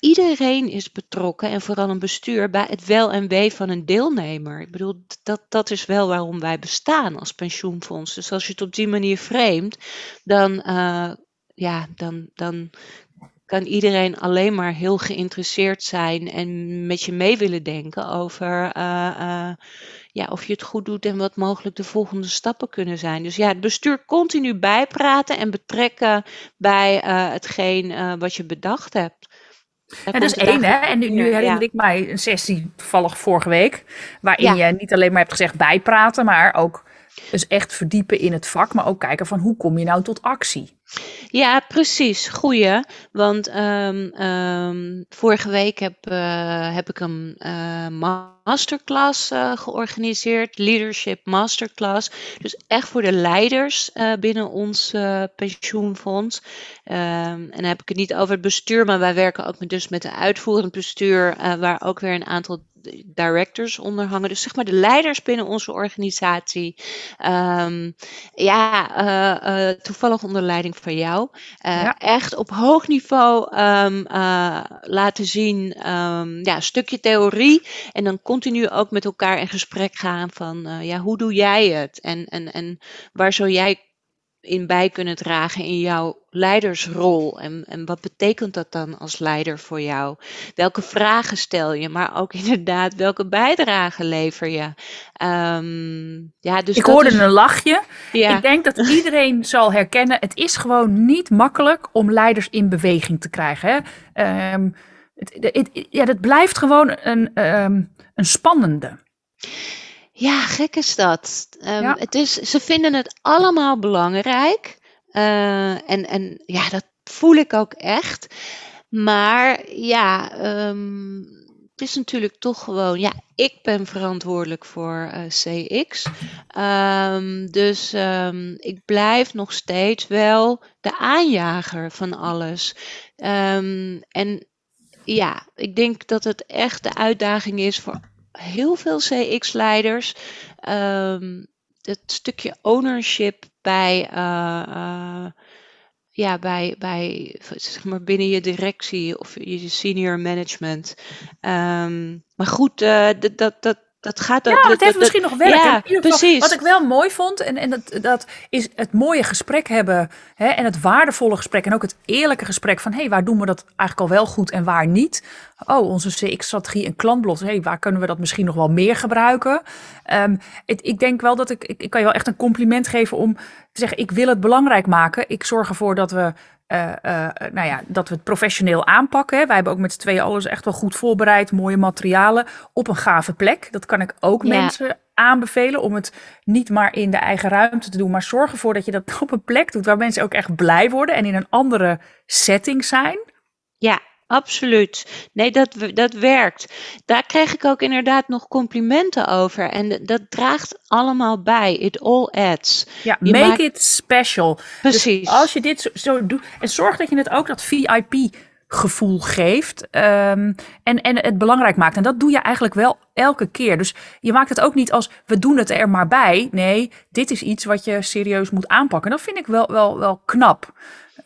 iedereen is betrokken en vooral een bestuur bij het wel en wee van een deelnemer. Ik bedoel, dat, dat is wel waarom wij bestaan als pensioenfonds. Dus als je het op die manier framet, dan, ja, dan, dan kan iedereen alleen maar heel geïnteresseerd zijn en met je mee willen denken over uh, uh, ja, of je het goed doet en wat mogelijk de volgende stappen kunnen zijn. Dus ja, het bestuur continu bijpraten en betrekken bij uh, hetgeen wat je bedacht hebt. Ja, dat is één, hè? En nu, nu herinner ik mij een sessie, toevallig vorige week, waarin je niet alleen maar hebt gezegd bijpraten, maar ook dus echt verdiepen in het vak, maar ook kijken van hoe kom je nou tot actie? Ja, precies. Goeie. Want um, um, vorige week heb, uh, heb ik een uh, masterclass uh, georganiseerd. Leadership Masterclass. Dus echt voor de leiders binnen ons pensioenfonds. Um, en dan heb ik het niet over het bestuur, maar wij werken ook met, dus met een uitvoerend bestuur. waar ook weer een aantal directors onder hangen. Dus zeg maar de leiders binnen onze organisatie. Um, ja, uh, uh, toevallig onder leiding van jou. Ja. Echt op hoog niveau um, laten zien. Um, ja, een stukje theorie. En dan continu ook met elkaar in gesprek gaan van ja, hoe doe jij het? En, en, en waar zou jij in bij kunnen dragen in jouw leidersrol? En, en wat betekent dat dan als leider voor jou? Welke vragen stel je, maar ook (laughs) inderdaad, welke bijdrage lever je? Um, ja, dus ik hoorde een lachje. Ja. Ik denk dat iedereen (laughs) zal herkennen, het is gewoon niet makkelijk om leiders in beweging te krijgen. Hè? Um, het, het, ja, dat blijft gewoon een, um, een spannende. Ja, gek is dat. Um, ja. het is, ze vinden het allemaal belangrijk. Uh, en, en ja, dat voel ik ook echt. Maar ja, um, het is natuurlijk toch gewoon, ja, ik ben verantwoordelijk voor uh, CX. Um, dus um, ik blijf nog steeds wel de aanjager van alles. En ja, ik denk dat het echt de uitdaging is voor heel veel CX-leiders um, het stukje ownership bij, uh, uh, ja, bij, bij zeg maar binnen je directie of je senior management. Um, maar goed, uh, dat, dat, dat gaat ja, dat, dat heeft misschien nog werk. Ja, precies. Wat ik wel mooi vond, en, en dat, dat is het mooie gesprek hebben. Hè, en het waardevolle gesprek. En ook het eerlijke gesprek van: hé, hey, waar doen we dat eigenlijk al wel goed en waar niet? Oh, onze CX-strategie en klantblad. Hey, waar kunnen we dat misschien nog wel meer gebruiken? Um, het, ik denk wel dat ik, ik, ik kan je wel echt een compliment geven om te zeggen: ik wil het belangrijk maken. Ik zorg ervoor dat we uh, uh, nou ja, dat we het professioneel aanpakken. Wij hebben ook met z'n tweeën alles echt wel goed voorbereid. Mooie materialen op een gave plek. Dat kan ik ook ja. mensen aanbevelen om het niet maar in de eigen ruimte te doen. Maar zorg ervoor dat je dat (laughs) op een plek doet waar mensen ook echt blij worden en in een andere setting zijn. Ja, Absoluut. Nee, dat, dat werkt. Daar krijg ik ook inderdaad nog complimenten over. En dat draagt allemaal bij. It all adds. Ja, je make it special. Dus Precies. Dus als je dit zo, zo doet. En zorg dat je het ook dat VIP gevoel geeft. Um, en, en het belangrijk maakt. En dat doe je eigenlijk wel elke keer. Dus je maakt het ook niet als we doen het er maar bij. Nee, dit is iets wat je serieus moet aanpakken. Dat vind ik wel, wel, wel knap.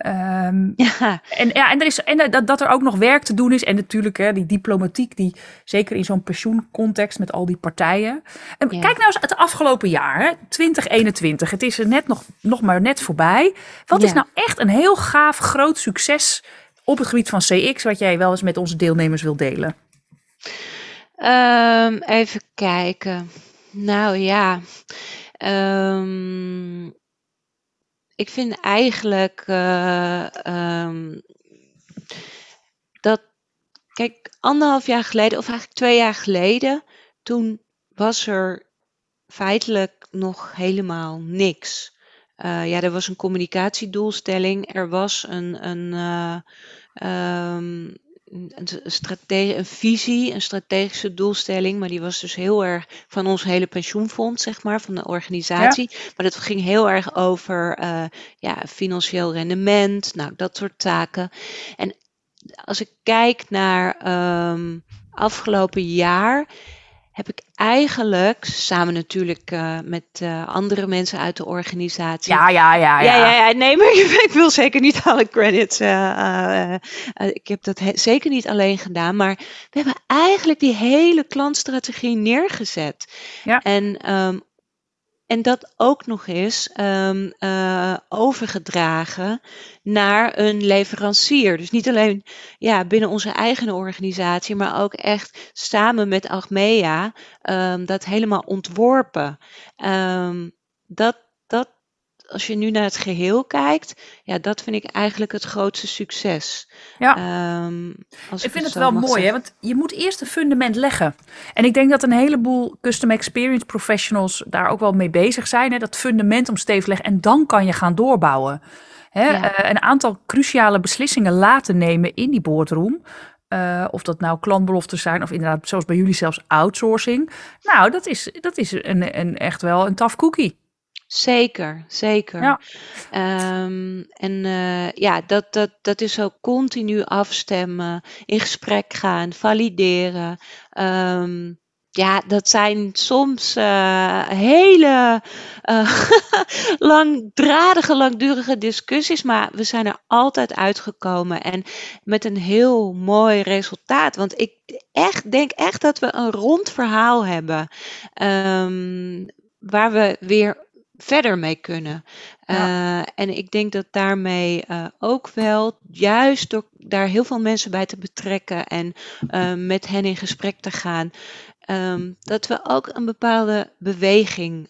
Um, ja. En, ja, en, er is, en dat, dat er ook nog werk te doen is. En natuurlijk hè, die diplomatiek, die zeker in zo'n pensioencontext met al die partijen. En ja. Kijk nou eens het afgelopen jaar, hè, 2021. Het is er net nog, nog maar net voorbij. Wat ja. is nou echt een heel gaaf groot succes op het gebied van CX, wat jij wel eens met onze deelnemers wil delen? Ehm, even kijken. Nou ja, ehm, ik vind eigenlijk eh, ehm, dat, kijk, anderhalf jaar geleden, of eigenlijk twee jaar geleden, toen was er feitelijk nog helemaal niks. Uh, ja, er was een communicatiedoelstelling, er was een, een, uh, um, een, strate een visie, een strategische doelstelling, maar die was dus heel erg van ons hele pensioenfonds, zeg maar, van de organisatie. Maar dat ging heel erg over uh, ja, financieel rendement, nou, dat soort taken. En als ik kijk naar um, afgelopen jaar, heb ik eigenlijk samen natuurlijk uh, met uh, andere mensen uit de organisatie. Ja, ja, ja. Ja, ja, ja, nee, maar (laughs) ik wil zeker niet alle credits. Uh, ik heb dat zeker niet alleen gedaan. Maar we hebben eigenlijk die hele klantstrategie neergezet. Ja. En um, en dat ook nog eens um, uh, overgedragen naar een leverancier. Dus niet alleen ja, binnen onze eigen organisatie, maar ook echt samen met Achmea um, dat helemaal ontworpen. Dat, dat als je nu naar het geheel kijkt, ja, dat vind ik eigenlijk het grootste succes. Ja. Um, als ik vind het, wel mooi, hè? want je moet eerst een fundament leggen. En ik denk dat een heleboel custom experience professionals daar ook wel mee bezig zijn. Hè? Dat fundament om stevig leggen en dan kan je gaan doorbouwen. Hè? Ja. Uh, een aantal cruciale beslissingen laten nemen in die boardroom. Uh, of dat nou klantbeloften zijn of inderdaad, zoals bij jullie zelfs outsourcing. Nou, dat is, dat is een, een, echt wel een tough cookie. Zeker, zeker. Ja. Um, en uh, ja, dat, dat, dat is ook continu afstemmen, in gesprek gaan, valideren. Um, ja, dat zijn soms uh, hele uh, (laughs) langdradige, langdurige discussies, maar we zijn er altijd uitgekomen en met een heel mooi resultaat. Want ik echt, denk echt dat we een rond verhaal hebben, um, waar we weer verder mee kunnen. Ja. Uh, en ik denk dat daarmee uh, ook wel, juist door daar heel veel mensen bij te betrekken en uh, met hen in gesprek te gaan, um, dat we ook een bepaalde beweging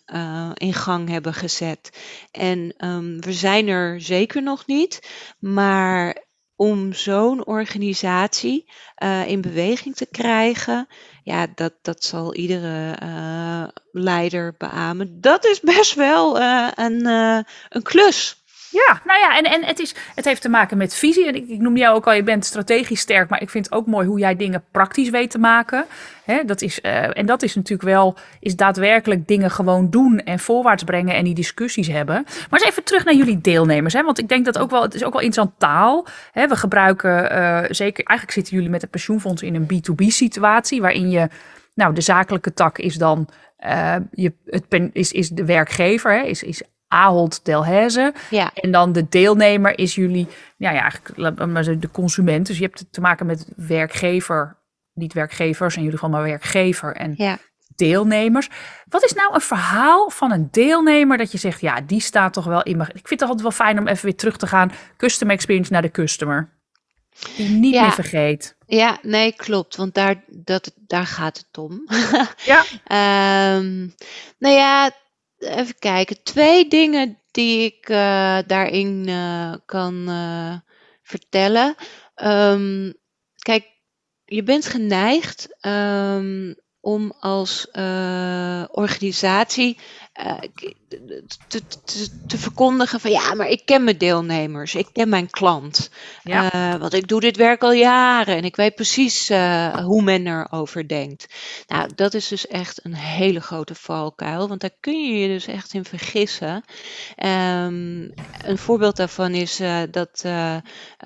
in gang hebben gezet. En um, we zijn er zeker nog niet, maar om zo'n organisatie uh, in beweging te krijgen, ja, dat, dat zal iedere uh, leider beamen. Dat is best wel uh, een, een klus. Ja, nou ja, en, en het, is, het heeft te maken met visie. En ik, ik noem jou ook al, je bent strategisch sterk, maar ik vind het ook mooi hoe jij dingen praktisch weet te maken. Dat is, uh, en dat is natuurlijk wel, is daadwerkelijk dingen gewoon doen en voorwaarts brengen en die discussies hebben. Maar eens even terug naar jullie deelnemers, hè, want ik denk dat ook wel, het is ook wel interessant taal. Hè, we gebruiken uh, zeker, eigenlijk zitten jullie met het pensioenfonds in een B2B situatie, waarin je, nou, de zakelijke tak is dan, uh, je, het is, is de werkgever, hè, is, is Ahold Delhaize. Ja. En dan de deelnemer is jullie, ja, ja eigenlijk de consument. Dus je hebt te maken met werkgever, niet werkgevers, in jullie geval maar werkgever en ja. deelnemers. Wat is nou een verhaal van een deelnemer dat je zegt, ja, die staat toch wel in mijn... Ik vind het altijd wel fijn om even weer terug te gaan, custom experience naar de customer. Die niet meer vergeet. Ja, nee, klopt. Want daar, dat, daar gaat het om. ja. um, (laughs) nou ja, even kijken. Twee dingen die ik uh, daarin uh, kan uh, vertellen. Um, kijk, je bent geneigd um, om als organisatie te, te, te, verkondigen van ja, maar ik ken mijn deelnemers, ik ken mijn klant. Ja. Uh, want ik doe dit werk al jaren en ik weet precies uh, hoe men erover denkt. Nou, dat is dus echt een hele grote valkuil, want daar kun je je dus echt in vergissen. Um, een voorbeeld daarvan is dat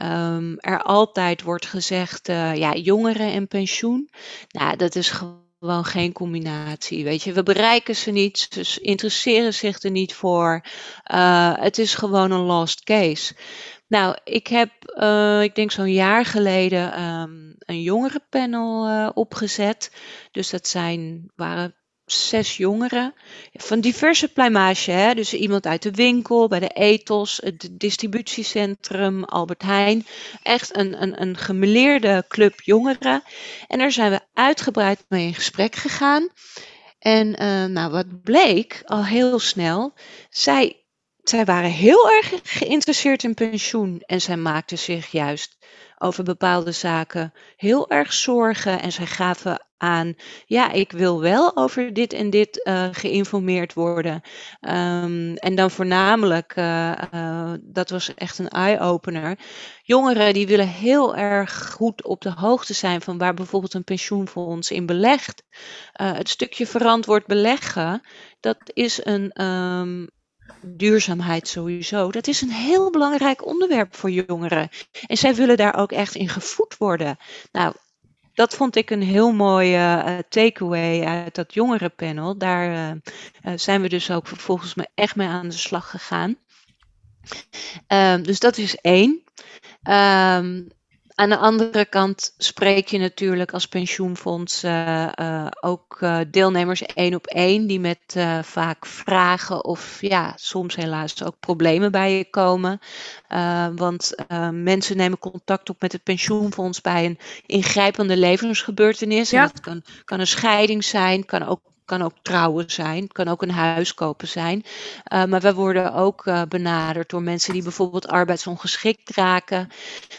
um, er altijd wordt gezegd, ja, jongeren en pensioen. Nou, dat is gewoon gewoon geen combinatie. Weet je, we bereiken ze niet, ze interesseren zich er niet voor. Uh, het is gewoon een lost case. Nou, ik heb, uh, ik denk zo'n jaar geleden, um, een jongerenpanel uh, opgezet. Dus dat zijn, waren zes jongeren van diverse pluimage. Hè? Dus iemand uit de winkel, bij de ethos, het distributiecentrum, Albert Heijn. Echt een, een, een gemeleerde club jongeren. En daar zijn we uitgebreid mee in gesprek gegaan. En uh, nou, wat bleek al heel snel, zij, zij waren heel erg geïnteresseerd in pensioen en zij maakten zich juist over bepaalde zaken heel erg zorgen en zij gaven aan, ja, ik wil wel over dit en dit uh, geïnformeerd worden. Um, en dan voornamelijk, uh, uh, dat was echt een eye-opener. Jongeren die willen heel erg goed op de hoogte zijn van waar bijvoorbeeld een pensioenfonds in belegt. het stukje verantwoord beleggen, dat is een, um, duurzaamheid sowieso, dat is een heel belangrijk onderwerp voor jongeren. En zij willen daar ook echt in gevoed worden. Nou, dat vond ik een heel mooie uh, takeaway uit dat jongerenpanel. Daar uh, uh, zijn we dus ook volgens mij echt mee aan de slag gegaan. Um, dus dat is één. Um, aan de andere kant spreek je natuurlijk als pensioenfonds uh, uh, ook uh, deelnemers één op één, die met vaak vragen of ja, soms helaas ook problemen bij je komen. want mensen nemen contact op met het pensioenfonds bij een ingrijpende levensgebeurtenis. Ja. En dat kan, kan een scheiding zijn, kan ook kan ook trouwen zijn, kan ook een huis kopen zijn. Uh, maar we worden ook uh, benaderd door mensen die bijvoorbeeld arbeidsongeschikt raken.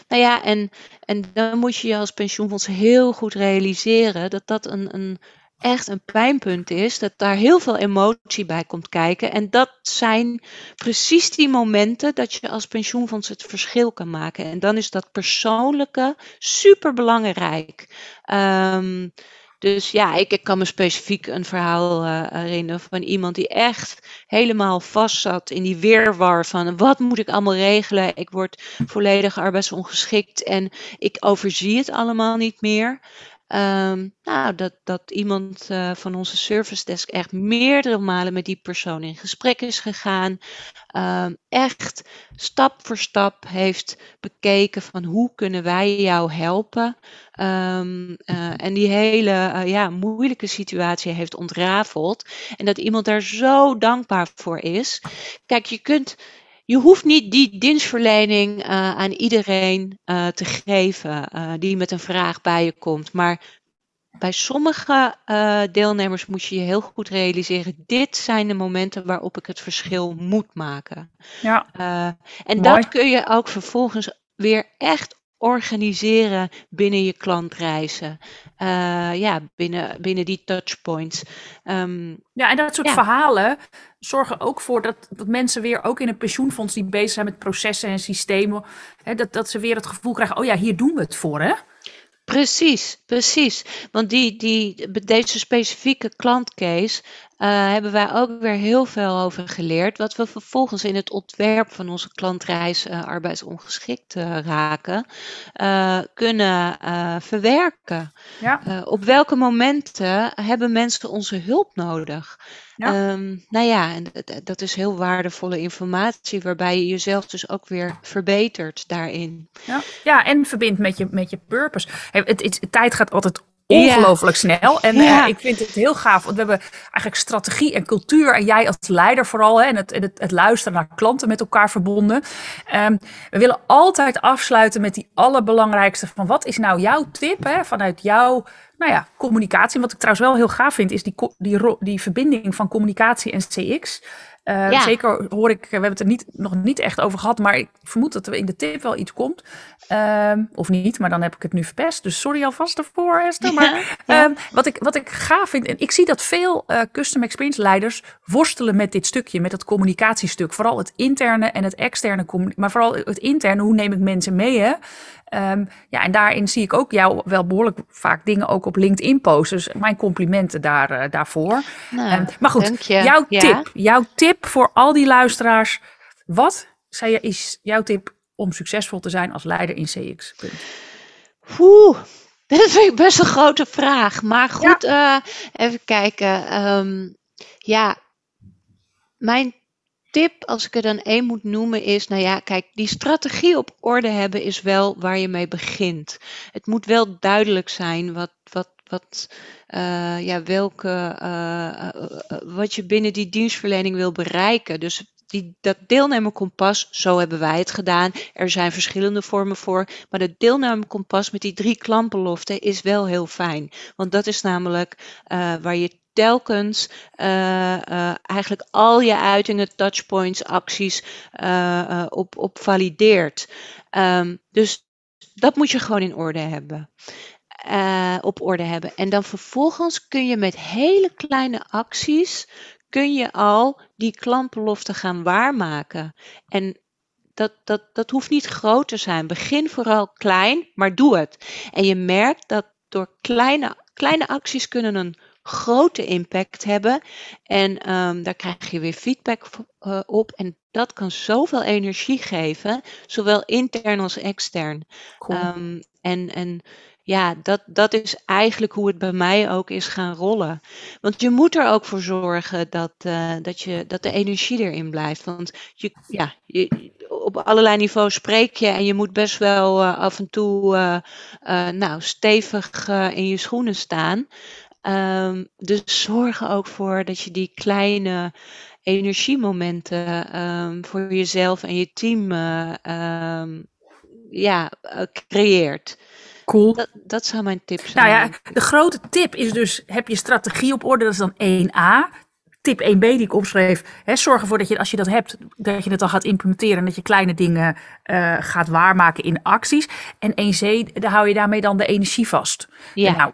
Nou ja, en, en dan moet je je als pensioenfonds heel goed realiseren dat dat een, een, echt een pijnpunt is, dat daar heel veel emotie bij komt kijken. En dat zijn precies die momenten dat je als pensioenfonds het verschil kan maken. En dan is dat persoonlijke super belangrijk. Um, dus ja, ik, kan me specifiek een verhaal uh, herinneren van iemand die echt helemaal vast zat in die weerwar van wat moet ik allemaal regelen? Ik word volledig arbeidsongeschikt en ik overzie het allemaal niet meer. Um, nou, dat, dat iemand uh, van onze service desk echt meerdere malen met die persoon in gesprek is gegaan. Um, echt stap voor stap heeft bekeken van hoe kunnen wij jou helpen. Um, uh, en die hele uh, ja, moeilijke situatie heeft ontrafeld. En dat iemand daar zo dankbaar voor is. Kijk, je kunt je hoeft niet die dienstverlening uh, aan iedereen uh, te geven uh, die met een vraag bij je komt. Maar bij sommige deelnemers moet je je heel goed realiseren: dit zijn de momenten waarop ik het verschil moet maken. Ja. en Mooi. dat kun je ook vervolgens weer echt organiseren binnen je klantreizen. Uh, ja, binnen, binnen die touchpoints. Um, ja, en dat soort ja. verhalen zorgen ook voor dat, dat mensen weer ook in een pensioenfonds die bezig zijn met processen en systemen, hè, dat, dat ze weer het gevoel krijgen, oh ja, hier doen we het voor, hè? Precies, precies. Want die, die, deze specifieke klantcase uh, hebben wij ook weer heel veel over geleerd. Wat we vervolgens in het ontwerp van onze klantreis uh, arbeidsongeschikt uh, raken, kunnen verwerken. Ja. op welke momenten hebben mensen onze hulp nodig? Ja. Um, nou ja, en dat is heel waardevolle informatie, waarbij je jezelf dus ook weer verbetert daarin. Ja, ja en verbindt met je, met je purpose. Het, het, tijd gaat altijd ongelooflijk snel. En ja. uh, ik vind het heel gaaf. Want we hebben eigenlijk strategie en cultuur. En jij als leider vooral. Hè, en het, het, het luisteren naar klanten met elkaar verbonden. Um, we willen altijd afsluiten met die allerbelangrijkste. Van wat is nou jouw tip hè, vanuit jouw nou ja, communicatie. Wat ik trouwens wel heel gaaf vind. Is die, die, die verbinding van communicatie en CX. Uh, ja. Zeker hoor ik, we hebben het er niet, nog niet echt over gehad, maar ik vermoed dat er in de tip wel iets komt. Uh, of niet, maar dan heb ik het nu verpest. Dus sorry alvast ervoor, Esther. Maar (laughs) ja, ja. Uh, wat, ik, wat ik gaaf vind, en ik zie dat veel uh, custom experience leiders worstelen met dit stukje, met het communicatiestuk. Vooral het interne en het externe, maar vooral het interne, hoe neem ik mensen mee? Hè? Um, ja, en daarin zie ik ook jou wel behoorlijk vaak dingen ook op LinkedIn posten. Dus mijn complimenten daar, uh, daarvoor. Nou, um, maar goed, jouw ja. tip, jouw tip voor al die luisteraars. Wat zei je, is jouw tip om succesvol te zijn als leider in CX? Oeh, dat vind ik best een grote vraag. Maar goed, ja. uh, even kijken. Um, ja, mijn tip, als ik er dan één moet noemen, is: nou ja, kijk, die strategie op orde hebben is wel waar je mee begint. Het moet wel duidelijk zijn wat, wat, wat, uh, ja, welke, uh, wat je binnen die dienstverlening wil bereiken. Dus die, dat deelnemerkompas, zo hebben wij het gedaan. Er zijn verschillende vormen voor. Maar dat deelnemerkompas met die drie klantbeloften is wel heel fijn. Want dat is namelijk waar je telkens uh, uh, eigenlijk al je uitingen, touchpoints, acties op, op valideert. Um, dus dat moet je gewoon in orde hebben. op orde hebben. En dan vervolgens kun je met hele kleine acties kun je al die klantbelofte gaan waarmaken. En dat, dat, dat hoeft niet groot te zijn. Begin vooral klein, maar doe het. En je merkt dat door kleine, kleine acties kunnen een grote impact hebben. En um, daar krijg je weer feedback uh, op. En dat kan zoveel energie geven, zowel intern als extern. Cool. Um, en, en ja, dat, dat is eigenlijk hoe het bij mij ook is gaan rollen. Want je moet er ook voor zorgen dat, uh, dat, je, dat de energie erin blijft. Want je, ja, je, op allerlei niveaus spreek je en je moet best wel uh, af en toe uh, nou, stevig in je schoenen staan. Um, dus zorg er ook voor dat je die kleine energiemomenten um, voor jezelf en je team um, ja, creëert. Cool. Dat, dat zou mijn tip zijn. Nou ja, de grote tip is dus, heb je strategie op orde, dat is dan 1A. Tip 1B die ik opschreef, hè, zorg ervoor dat je als je dat hebt, dat je het dan gaat implementeren en dat je kleine dingen uh, gaat waarmaken in acties. En 1C, daar hou je daarmee dan de energie vast. Ja. En nou,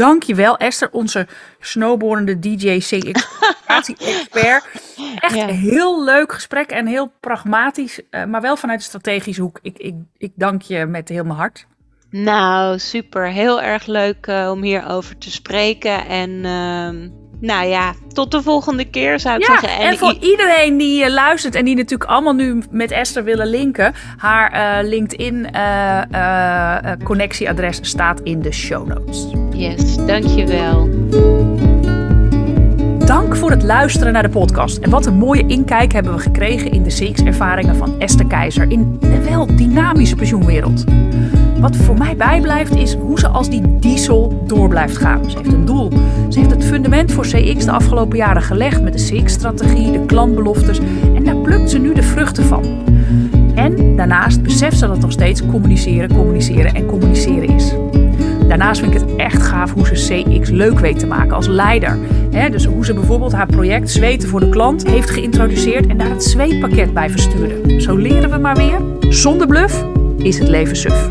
Dankjewel Esther, onze snowboardende DJ CX-expert. (laughs) Echt een heel leuk gesprek en heel pragmatisch, uh, maar wel vanuit de strategische hoek. Ik, ik, ik dank je met heel mijn hart. Nou, super. Heel erg leuk uh, om hierover te spreken. En uh, nou ja, tot de volgende keer zou ik ja, zeggen. En, en voor iedereen die uh, luistert en die natuurlijk allemaal nu met Esther willen linken. Haar uh, LinkedIn connectieadres staat in de show notes. Yes, dankjewel. Dank voor het luisteren naar de podcast. En wat een mooie inkijk hebben we gekregen in de CX-ervaringen van Esther Keizer in de wel dynamische pensioenwereld. Wat voor mij bijblijft is hoe ze als die diesel door blijft gaan. Ze heeft een doel. Ze heeft het fundament voor CX de afgelopen jaren gelegd met de CX-strategie, de klantbeloftes en daar plukt ze nu de vruchten van. En daarnaast beseft ze dat nog steeds communiceren, communiceren en communiceren is. Daarnaast vind ik het echt gaaf hoe ze CX leuk weet te maken als leider. dus hoe ze bijvoorbeeld haar project Zweten voor de klant heeft geïntroduceerd en daar het zweetpakket bij verstuurde. Zo leren we maar weer. Zonder bluff is het leven suf.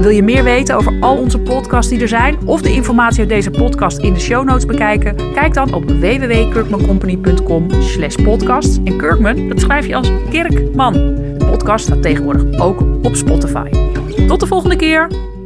Wil je meer weten over al onze podcasts die er zijn of de informatie uit deze podcast in de show notes bekijken? Kijk dan op www.kirkmancompany.com slash podcast. En Kirkman, dat schrijf je als Kirkman. De podcast staat tegenwoordig ook op Spotify. Tot de volgende keer!